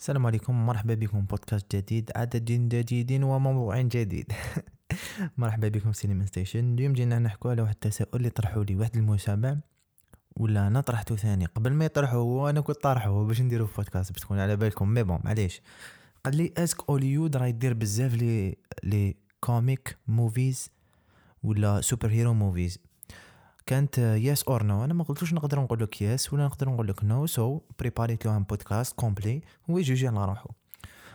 السلام عليكم مرحبا بكم بودكاست جديد عدد جديد وموضوع جديد. مرحبا بكم Cinema Station اليوم جينا نحكوا على واحد التساؤل اللي طرحوا لي واحد المتابع ولا أنا طرحته ثاني؟ قبل ما يطرحه هو أنا كنت طرحه باش نديرو في بودكاست باش تكون على بالكم. mais bon معليش. قال لي est-ce que هوليود راهي دير بزاف les les comic movies ولا superhero movies كانت yes or no أنا ما قلتوش نقدر نقول لك yes ولا نقدر نقول لك no so préparيت له un podcast complet هو يجوجي على روحو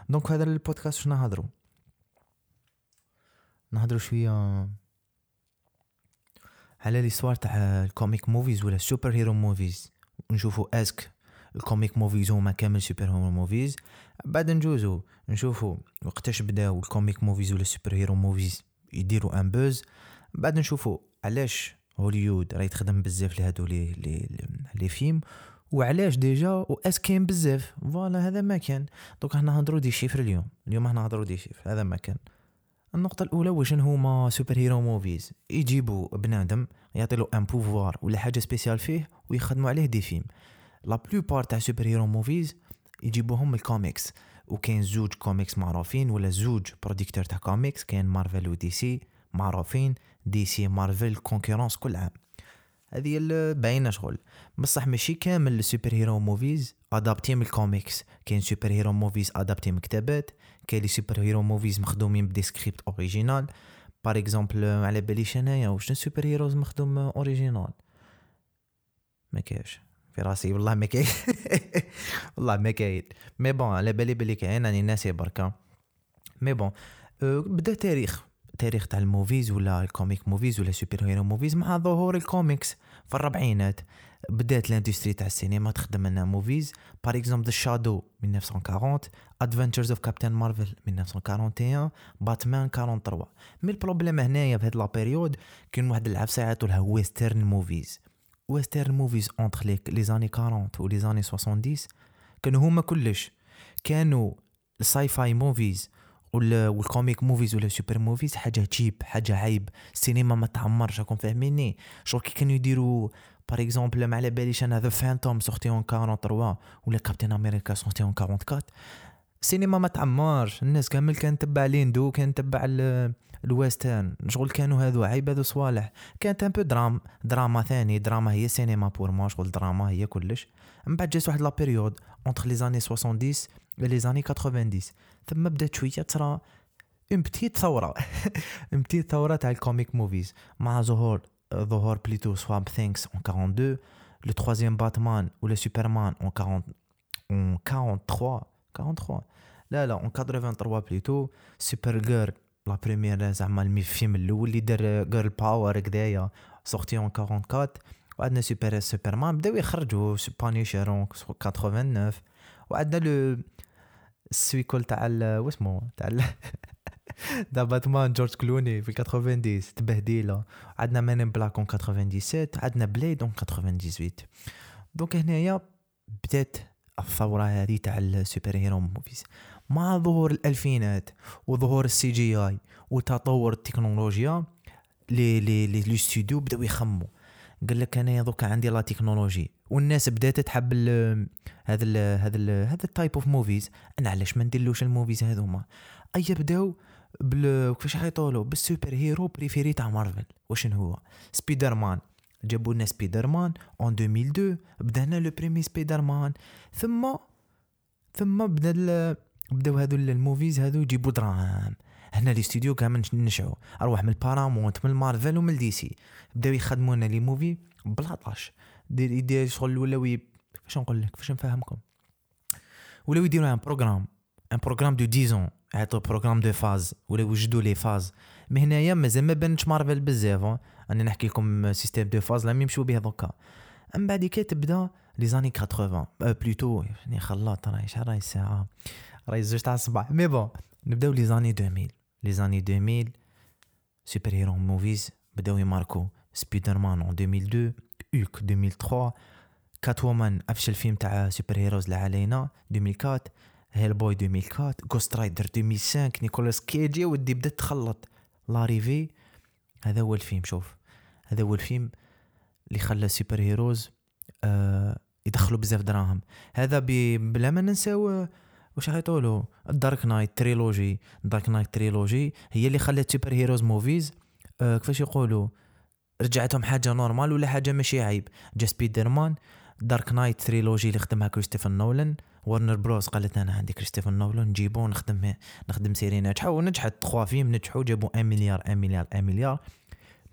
donc هذا البودكاست شنو نهضرو؟ نهضرو شوية على l'histoire تاع ال comic movies ولا ال superhero movies نشوفو est-ce que ال comic movies هما كامل superhero movies بعد نجوزو نشوفو وقتاش بداو ال comic movies ولا ال superhero movies يديرو un buzz بعد نشوفو علاش هوليود راهي تخدم بزاف لهادو لي لي les films. وعلاش déjà؟ واش كاين بزاف. voilà هذا ما كان. دوك حنا نهضروا des chiffres اليوم. اليوم حنا نهضروا des chiffres. هذا ما كان. النقطة الأولى واش هما superhero movies يجيبوا بنادم يعطي له un pouvoir ولا حاجة spéciale فيه ويخدموا عليه des films. la plupart تاع superhero movies يجيبوهم الكوميكس وكاين زوج كوميكس معروفين ولا زوج producteurs تاع كوميكس كاين Marvel و DC معروفين. DC Marvel concurrence كل عام. هذه باينة شغل. بصح ماشي كامل ال superhero movies adaptés من الكوميكس كاين superhero movies adaptés من كتابات كاين les superhero movies مخدومين ب des scripts originals par exemple على باليش انايا واش superheroes مخدوم original ما كاينش. في راسي والله ما كاين. والله ما كاين. mais bon على بالي بلي كاين راني ناسي بركا mais bon بدا تاريخ. تاريخ تاع ال movies ولا ال comic movies ولا superhero movies مع ظهور الكوميكس في الربعينات. بدات ال industrie تاع السينما تخدم لنا movies. par exemple The Shadow 1940 Adventures of Captain Marvel 1941 باتمان 43 mais ال problème هنايا في هاد la période كاين واحد العفسه يعيطوا لها western movies western movies entre les années 40 و les années 70 كانوا هما كلش كانوا ال sci-fi movies وال comic movies ولا super movies حاجة تشيب حاجة عيب السينما ما تعمرش راكم فاهميني؟ شغل كي كانوا يديروا par exemple ما على باليش أنا The Phantom sorti en 43 ولا Captain America sorti en 44 السينما ما تعمرش الناس كامل كان تبع ليندو كان تبع ال western. شغل كانوا هذو عيب هذو صوالح. كانت un peu drame دراما ثاني دراما هي سينما pour moi شغل دراما هي كلش. من بعد جات واحد لا بيريود اونتر لي زاني 70 لي زاني 90 ثم بدات شوية ترى اون بتيت ثوره. اون بتيت ثوره تاع الكوميك موفيز مع ظهور ظهور بليتو سواب ثينكس اون 42 لو تروازيام باتمان ولا سوبرمان اون 40 اون 43 43 لا لا اون 83 بليتو سوبر جير لا بريمير زعما الفيلم الأول اللي دار جيرل باور كدايا sorti en 44 وعندنا سوبر سوبرمان بداو يخرجوا Punisher en 89 وعندنا le ال sequel تاع واسمو تاع The Batman جورج كلوني في 90 تبهديلة. عندنا Men in Black en 97 عندنا Blade en 98 donc هنايا بدات الثورة هذه تاع ال superhero movies مع ظهور الألفينات وظهور ال CGI وتطور التكنولوجيا les les les studios بداو يخمو قال لك أنا دوكا عندي la technologie. والناس بدات تحب هذا هذا هذا ال type of movies أنا علاش ما نديرلوش ال movies هذوما أي بداو بال كيفاش يعيطولو بال superhero préféré تاع مارفل. واش هو؟ سبيدر مان جابوا لنا Spider-Man en 2002 بدانا le premier Spider-Man ثم ثم بدا بداو هذو الموفيز هذو يجيبوا دراهم. هنا لي ستوديو كامل نشعو أروح من البارامونت من مارفل ومن دي سي بداو يخدموا لنا لي موفي بلا طاش دير يدير شغل ولاو كيفاش نقول لك؟ كيفاش نفهمكم. ولاو يديروا ان بروغرام ان بروغرام دو ديزون يعطوا بروغرام دو فاز ولا يوجدوا لي فاز مي هنايا مازال ما بانتش مارفل بزاف راني نحكي لكم سيستيم دو فاز لا يمشيو به دوكا. من بعد كي تبدا لي زاني 80 بلوتو يعني خلاط راهي شحال؟ راهي الساعة راهي زوج تاع الصباح. مي بون نبداو لي زاني 2000 لي زاني 2000 سوبر هيرو موفيز بداو يماركو سبيدر مان اون 2002 اوك 2003 كات وومان أفشل فيلم تاع سوبر هيروز اللي علينا 2004 هيل بوي 2004 جوست رايدر 2005 نيكولاس كيجي ودي بدأت تخلط. لاريفي هذا هو الفيلم شوف. هذا هو الفيلم اللي خلى super heroes آه يدخلوا بزاف دراهم. هذا بلا ما ننساو واش يعيطولو ال Dark Knight trilogy ال Dark Knight trilogy هي اللي خلات super heroes movies آه كيفاش يقولوا؟ رجعتهم حاجة normale ولا حاجة ماشي عيب. جا سبيدر مان Dark Knight trilogy اللي خدمها كريستوفر نولان. Warner Bros قالت أنا عندي كريستوفر نولان نجيبو نخدم نخدم سيري ناجحة ونجحت. تخوا فيلم نجحوا جابوا 1 مليار 1 مليار 1 مليار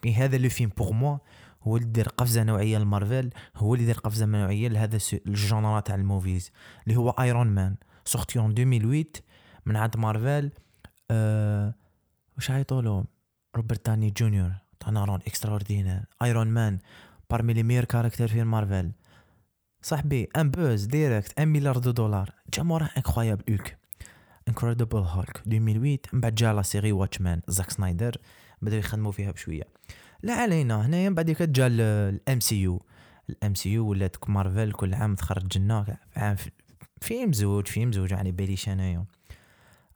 بي هذا لو فيلم بوغ موا هو اللي دار قفزة نوعية لمارفل. هو اللي دار قفزة نوعية لهذا الجونرا تاع الموفيز. اللي هو ايرون مان سورتي اون 2008 من عند مارفل. أه واش عيطولو روبرت تاني جونيور. تاع رون اكسترا اوردينير ايرون مان بارمي لي ميور كاركتر في مارفل صاحبي ان بوز ديريكت ان مليار دو دولار جا موراه انكرويابل هولك Incredible Hulk 2008 من بعد جا la série Watchmen زاك سنايدر بداو يخدموا فيها بشويه لا علينا هنايا من بعد جا ال MCU ال MCU ولات مارفل كل عام تخرج لنا عام فيلم زوج فيلم زوج يعني باليش انايا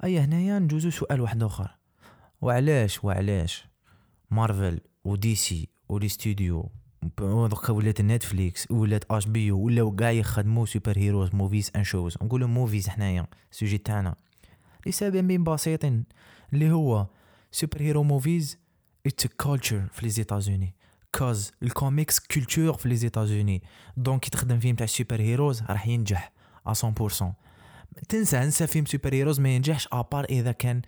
اي هنايا نجوزو سؤال واحد اخر وعلاش وعلاش مارفل ودي سي و les studios دوكا ولات Netflix ولات HBO ولاو كاع يخدموا super heroes movies and shows نقولوا movies حنايا ال sujet تاعنا لسبب بسيط اللي هو super hero movies it's culture في les États-Unis cause ال comics culture في les États-Unis donc كي تخدم فيلم تاع super heroes راح ينجح 100% تنسى انسى فيلم super heroes ما ينجحش à part اذا كان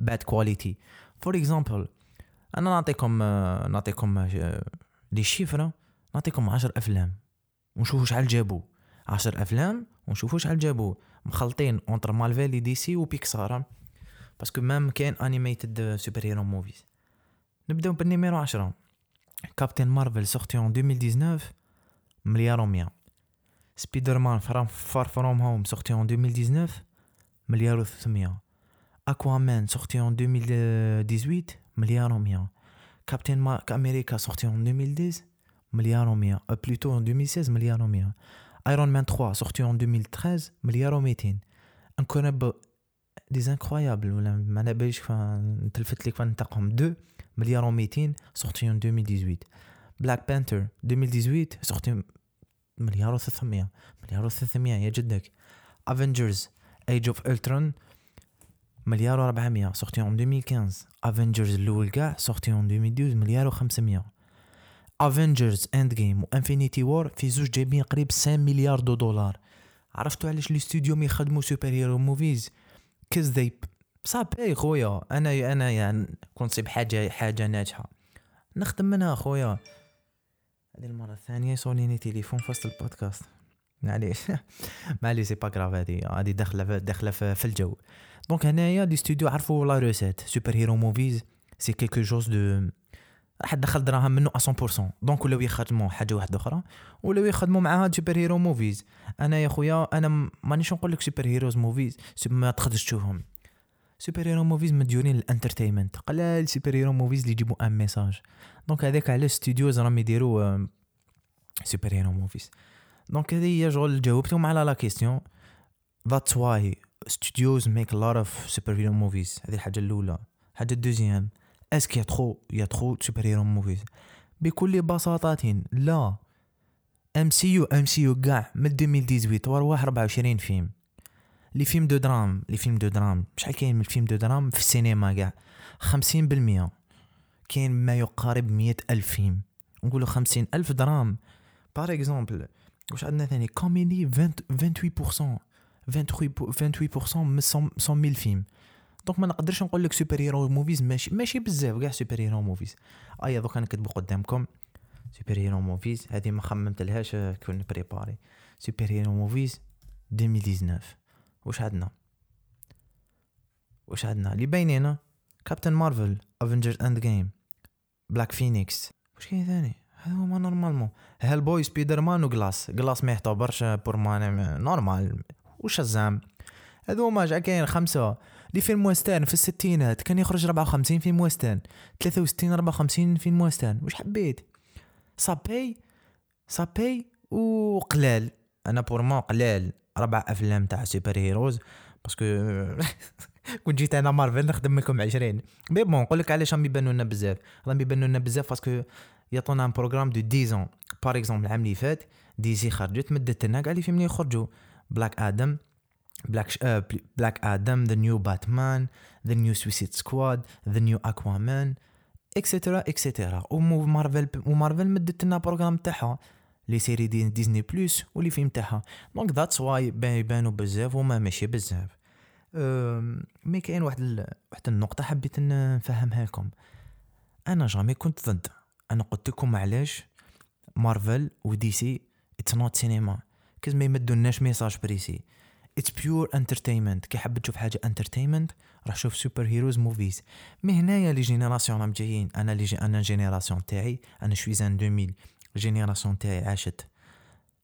bad quality for example أنا نعطيكم نعطيكم les chiffres نعطيكم عشر أفلام ونشوفوا شحال جابوا. عشر أفلام ونشوفوا شحال جابوا. مخلطين entre Marvel دي سي وبيكسار parce que même كاين animated super hero movies نبداو بال numéro 10 كابتن مارفل sorti en 2019 مليار و100 Spider-Man Far From Home sorti en 2019 مليار و300 Aquaman sorti en 2018 milliard و100 Captain America sorti en 2010 milliard و100 plutôt en 2016 milliard و100 Iron Man 3 sorti en 2013 مليار و200 Incredible des incroyables ولا ما نبيش نتلفت لك نتاعهم 2 مليار و200 sorti en 2018 Black Panther 2018 sorti مليار و300 مليار و300 يا جدك Avengers Age of Ultron مليار و 400 sorti en 2015 Avengers الأول كاع sorti en 2012 مليار و 500 Avengers Endgame و Infinity War في زوج جايبين قريب 5 milliards de dollars. عرفتوا علاش les studios ما يخدموا super hero movies cause ذي صافي خويا. أنا أنا يعني كنت نصيب حاجة حاجة ناجحة. نخدم منها خويا. هذه المرة الثانية يصونيني تليفون وسط البودكاست. معليش معليش سي با كراف هذه هذه داخله داخله في الجو. دونك هنايا دي ستوديو عرفوا لا روسيت سوبر هيرو موفيز سي كيلكو جوز دو راح تدخل دراهم منه 100% دونك ولاو يخدموا حاجة واحدة أخرى ولاو يخدموا معاها سوبر هيرو موفيز أنا يا خويا أنا مانيش نقول لك سوبر هيروز موفيز ما تقدرش تشوفهم سوبر هيرو موفيز مديورين للانترتينمنت قلال سوبر هيرو موفيز اللي يجيبوا ان ميساج دونك هذاك علاش ستوديوز راهم يديروا super hero movies donc هذه هي شغل جاوبتهم على la question that's why studios make lot of super hero movies هذه الحاجة الاولى الحاجة الدوزيام اسك يا تخو يا تخو سوبر هيرو موفيز بكل بساطة لا ام سي يو ام سي يو كاع من 2018 وراه 24 فيلم les films de drame les films de drame شحال كاين من film de drame في السينما كاع خمسين بالمية كاين ما يقارب مية ألف فيلم نقولو خمسين ألف درام بار اكزومبل واش عندنا ثاني كوميدي 28% 28% من 100 فيلم دونك ما نقدرش نقول لك سوبر هيرو موفيز ماشي ماشي بزاف كاع سوبر هيرو موفيز ايا دوك نكتبو قدامكم سوبر هيرو موفيز هذه ما خممت لهاش كون بريباري سوبر هيرو موفيز 2019 واش عندنا واش عندنا اللي باينين كابتن مارفل افنجر اند جيم بلاك فينيكس واش كاين ثاني هذا هما نورمالمون هيل بوي سبيدر مان وكلاس كلاس ما يعتبرش بور مان نورمال وشزام هذو هما جا كاين خمسة لي فيلم ويسترن في الستينات كان يخرج 54 فيلم ويسترن 63 54 فيلم ويسترن واش حبيت صابي صابي وقلال أنا بور ما قلال ربع افلام تاع super heroes parce que كون جيت أنا مارفل نخدم لكم 20 mais bon نقول لك علاش راهم يبانوا لنا بزاف راهم يبانوا لنا بزاف parce que يعطونا un programme de 10 par exemple العام اللي فات DC خرجت مدت لنا كاع les films اللي يخرجوا بلاك آدم Black Black Adam the new Batman the new Suicide Squad the new Aquaman et cetera et cetera ومارفل ومارفل مدت لنا programme تاعها les séries de Disney Plus و les films تاعها donc that's why يبانو بزاف وما ماشي بزاف mais كاين واحد ال... واحد النقطه حبيت نفهمها لكم أنا jamais كنت ضد أنا قلت لكم علاش مارفل ودي سي it's not cinema cause ما يمدوناش message précis it's pure entertainment كي حاب تشوف حاجة entertainment راح شوف super heroes movies mais هنايا les générations راهم جايين. أنا les gé أنا génération تاعي. أنا je suis en 2000 génération تاعي عاشت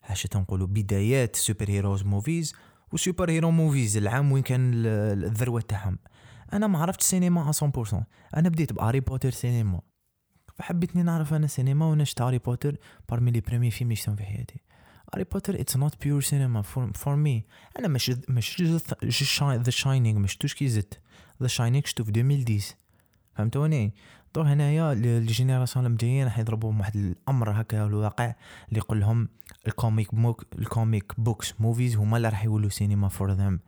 عاشت نقولوا بدايات superheroes movies و superhero movies العام وين كان الذروة تاعهم. أنا ما عرفت السينما 100% أنا بديت بهاري بوتر سينما فحبيتني نعرف أنا سينما وأنا شفت هاري بوتر parmi les premiers films اللي في حياتي. هاري بوتر it's not pure cinema for me أنا مش مش The Shining مش توش كي زدت. The Shining شفتو في 2010 فهمتوني؟ donc هنايا ال génération المجايين راح يضربوا واحد الأمر هكا الواقع اللي يقول لهم ال comic book ال comic books movies هما اللي راح يولوا سينما for them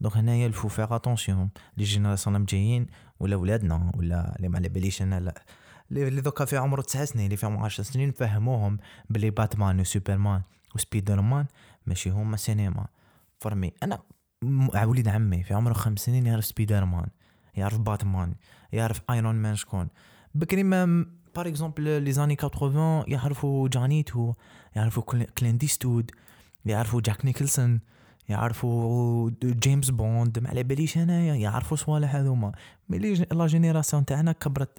donc هنايا il faut faire attention les générations المجايين ولا ولادنا ولا اللي ما على باليش أنا لا. اللي دوكا في عمر تسع سنين اللي فيهم 10 سنين فهموهم بلي باتمان وسوبرمان وسبيدر مان ماشي هما سينما for me أنا وليد عمي في عمره خمس سنين يعرف سبيدر مان يعرف باتمان يعرف ايرون مان شكون. بكري mais par exemple les années 80 يعرفوا جانيتو يعرفوا كلينت ايستوود يعرفوا جاك نيكلسون يعرفوا جيمس بوند ما على باليش أنايا يعرفوا صوالح هذوما. mais la génération تاعنا كبرت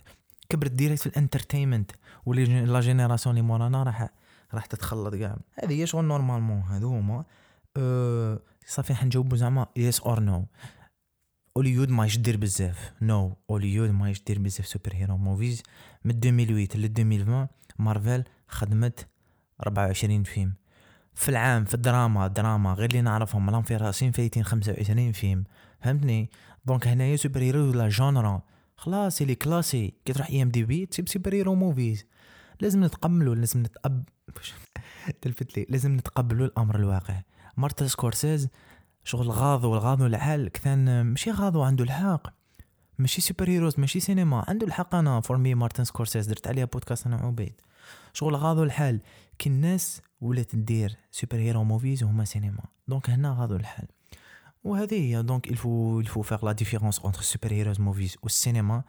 كبرت direct في ال entertainment ولي la génération اللي مورانا راح راح تتخلط كاع. هذه هي شغل normalement هذوما أه صافي حنجاوبو زعما yes or no هوليود ما يدير بزاف. no no. هوليود ما يدير بزاف superhero movies من 2008 ل 2020 مارفل خدمت 24 فيلم. في العام في الدراما دراما غير اللي نعرفهم راهم في راسين فايتين 25 فيلم. فهمتني؟ donc هنايا superhero ولا genre خلاص اللي classé كي تروح IMDb تسيب superhero movies. لازم نتقبلوا لازم نتأب تلفت لي. لازم نتقبلوا الأمر الواقع. مارتن سكورسيز شغل غاضو الغاضو العال. كثان ماشي غاضو عنده الحق. ماشي superheroes ماشي سينما. عنده الحق أنا. for me مارتن سكورسيز. درت عليها بودكاست أنا عبيد شغل غاضو الحال. كي الناس ولات دير superhero movies وهما سينما. donc هنا غاضو الحال. وهذه هي donc il faut il faut faire la différence entre superheroes movies والسينما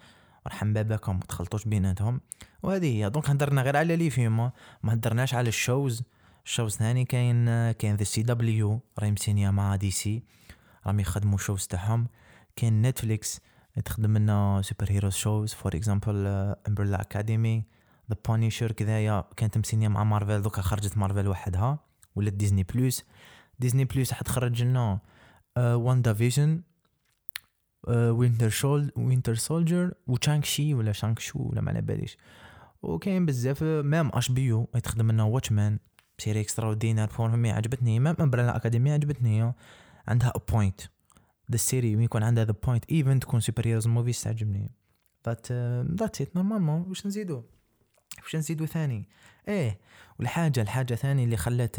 رحم باباكم ما تخلطوش بيناتهم. وهذه هي donc هدرنا غير على les films ما هدرناش على ال shows. ال shows ثاني كاين كاين ذا سي دبليو راهي مسينيا مع DC. راهم يخدموا shows تاعهم. كاين Netflix تخدم لنا superheroes shows for example Umbrella Academy The Punisher كذايا كانت مسينيا مع مارفل دوكا خرجت مارفل وحدها. ولا Disney Plus Disney Plus حتخرج لنا WandaVision Winter Sol Winter Soldier وشانغ شي ولا شانغ شو ولا ما على باليش. وكاين بزاف même HBO تخدم لنا Watchmen série extraordinaire for me عجبتني. même Umbrella Academy عجبتني. عندها point the série يكون عندها the point even تكون superheroes movies تعجبني but that's it normalement واش نزيدو؟ واش نزيدو ثاني؟ إيه والحاجة الحاجة ثاني اللي خلات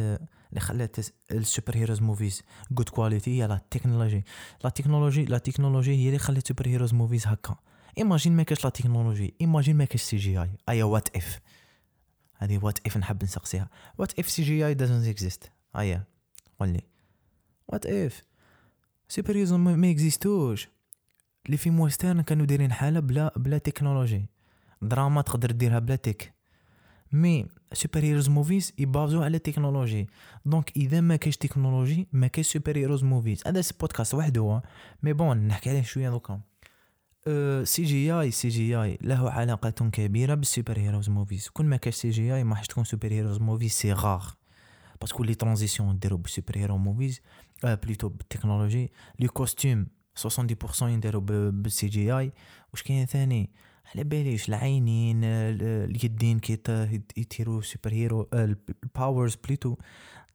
اللي خلات ال superheroes movies. good quality هي la technologie. la technologie la technologie هي اللي خلات superheroes movies هكا. imagine ما كاش la technologie. imagine ما كاش CGI ايا what if هذه what if نحب نسقسيها. what if CGI doesn't exist ايا قول لي what if superheroes ما اكزيستوش les films western كانوا دايرين حالة بلا بلا تكنولوجي. دراما تقدر ديرها بلا tech. mais superheroes movies يبازو على ال technologie donc اذا ما كاش تكنولوجي ما كاش superheroes movies هذا بودكاست وحده mais bon نحكي عليه شوية دوكا سي جي اي سي جي اي له علاقة كبيرة بال superheroes movies كل ما كاش CGI ما حش تكون superheroes movies c'est rare parce que les transitions نديرو بال superhero movies plutôt بال technologie les costumes 70% ينديرو بال CGI واش كاين ثاني على باليش العينين اليدين كي يطيروا superhero ال powers plutôt.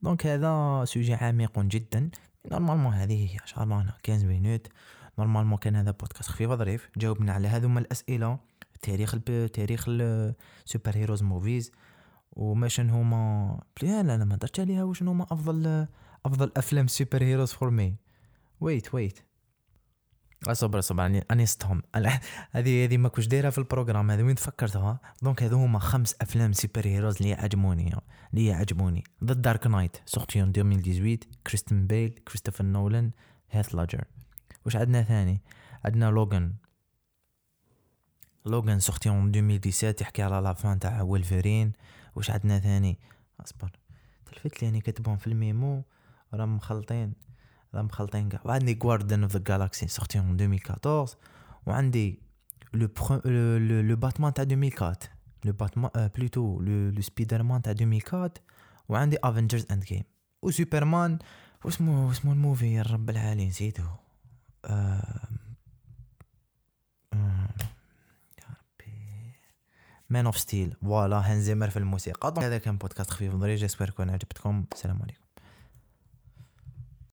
donc هذا sujet عميق جدا. normalement هذه هي شبعانة 15 minutes. normalement كان هذا بودكاست خفيف ظريف جاوبنا على هذوما الأسئلة. تاريخ الب... تاريخ ال superheroes movies. وما هما لا لا ما درتش عليها. واش هما أفضل أفضل أفلام superheroes for me؟ wait wait اصبر اصبر اني أني ستهم هذه هذه ما كنتش دايرها في ال programme. هذه وين تفكرتها donc هذو هما خمس أفلام superheroes اللي عجبوني. اللي يعجبوني The Dark Knight sorti 2018 كريستن بيل كريستوفر نولان هيث لاجر واش عندنا ثاني؟ عندنا لوغان. لوغان sorti 2017 يحكي على la fin تاع وولفرين واش عندنا ثاني؟ أصبر. تلفت لي يعني كتبهم في ال mémo. راهم مخلطين. راهم مخلطين كاع. وعندي Guardians of the Galaxy sorti 2014 وعندي le le باتمان تاع 2004 le باتمان plutôt le سبيدر مان تاع 2004 وعندي Avengers Endgame وسوبرمان واسمو واسمو ال movie يا رب العالي نسيتو آه Man of Steel voilà هانزيمر في الموسيقى. هذا كان بودكاست خفيف ظريف j'espère يكون عجبتكم. السلام عليكم.